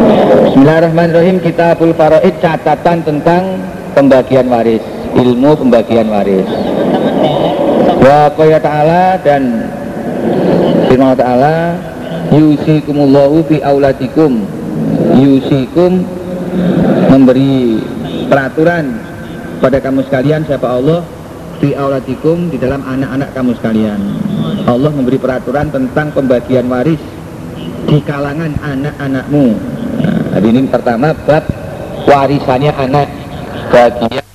Bismillahirrahmanirrahim. Kitabul Faraid catatan tentang pembagian waris ilmu pembagian waris. Wa qaya ta'ala dan firman ta'ala yusikumullahu fi auladikum. Yusikum memberi peraturan pada kamu sekalian siapa Allah? Fi auladikum di dalam anak-anak kamu sekalian. Allah memberi peraturan tentang pembagian waris di kalangan anak-anakmu ini pertama bab warisannya anak bagian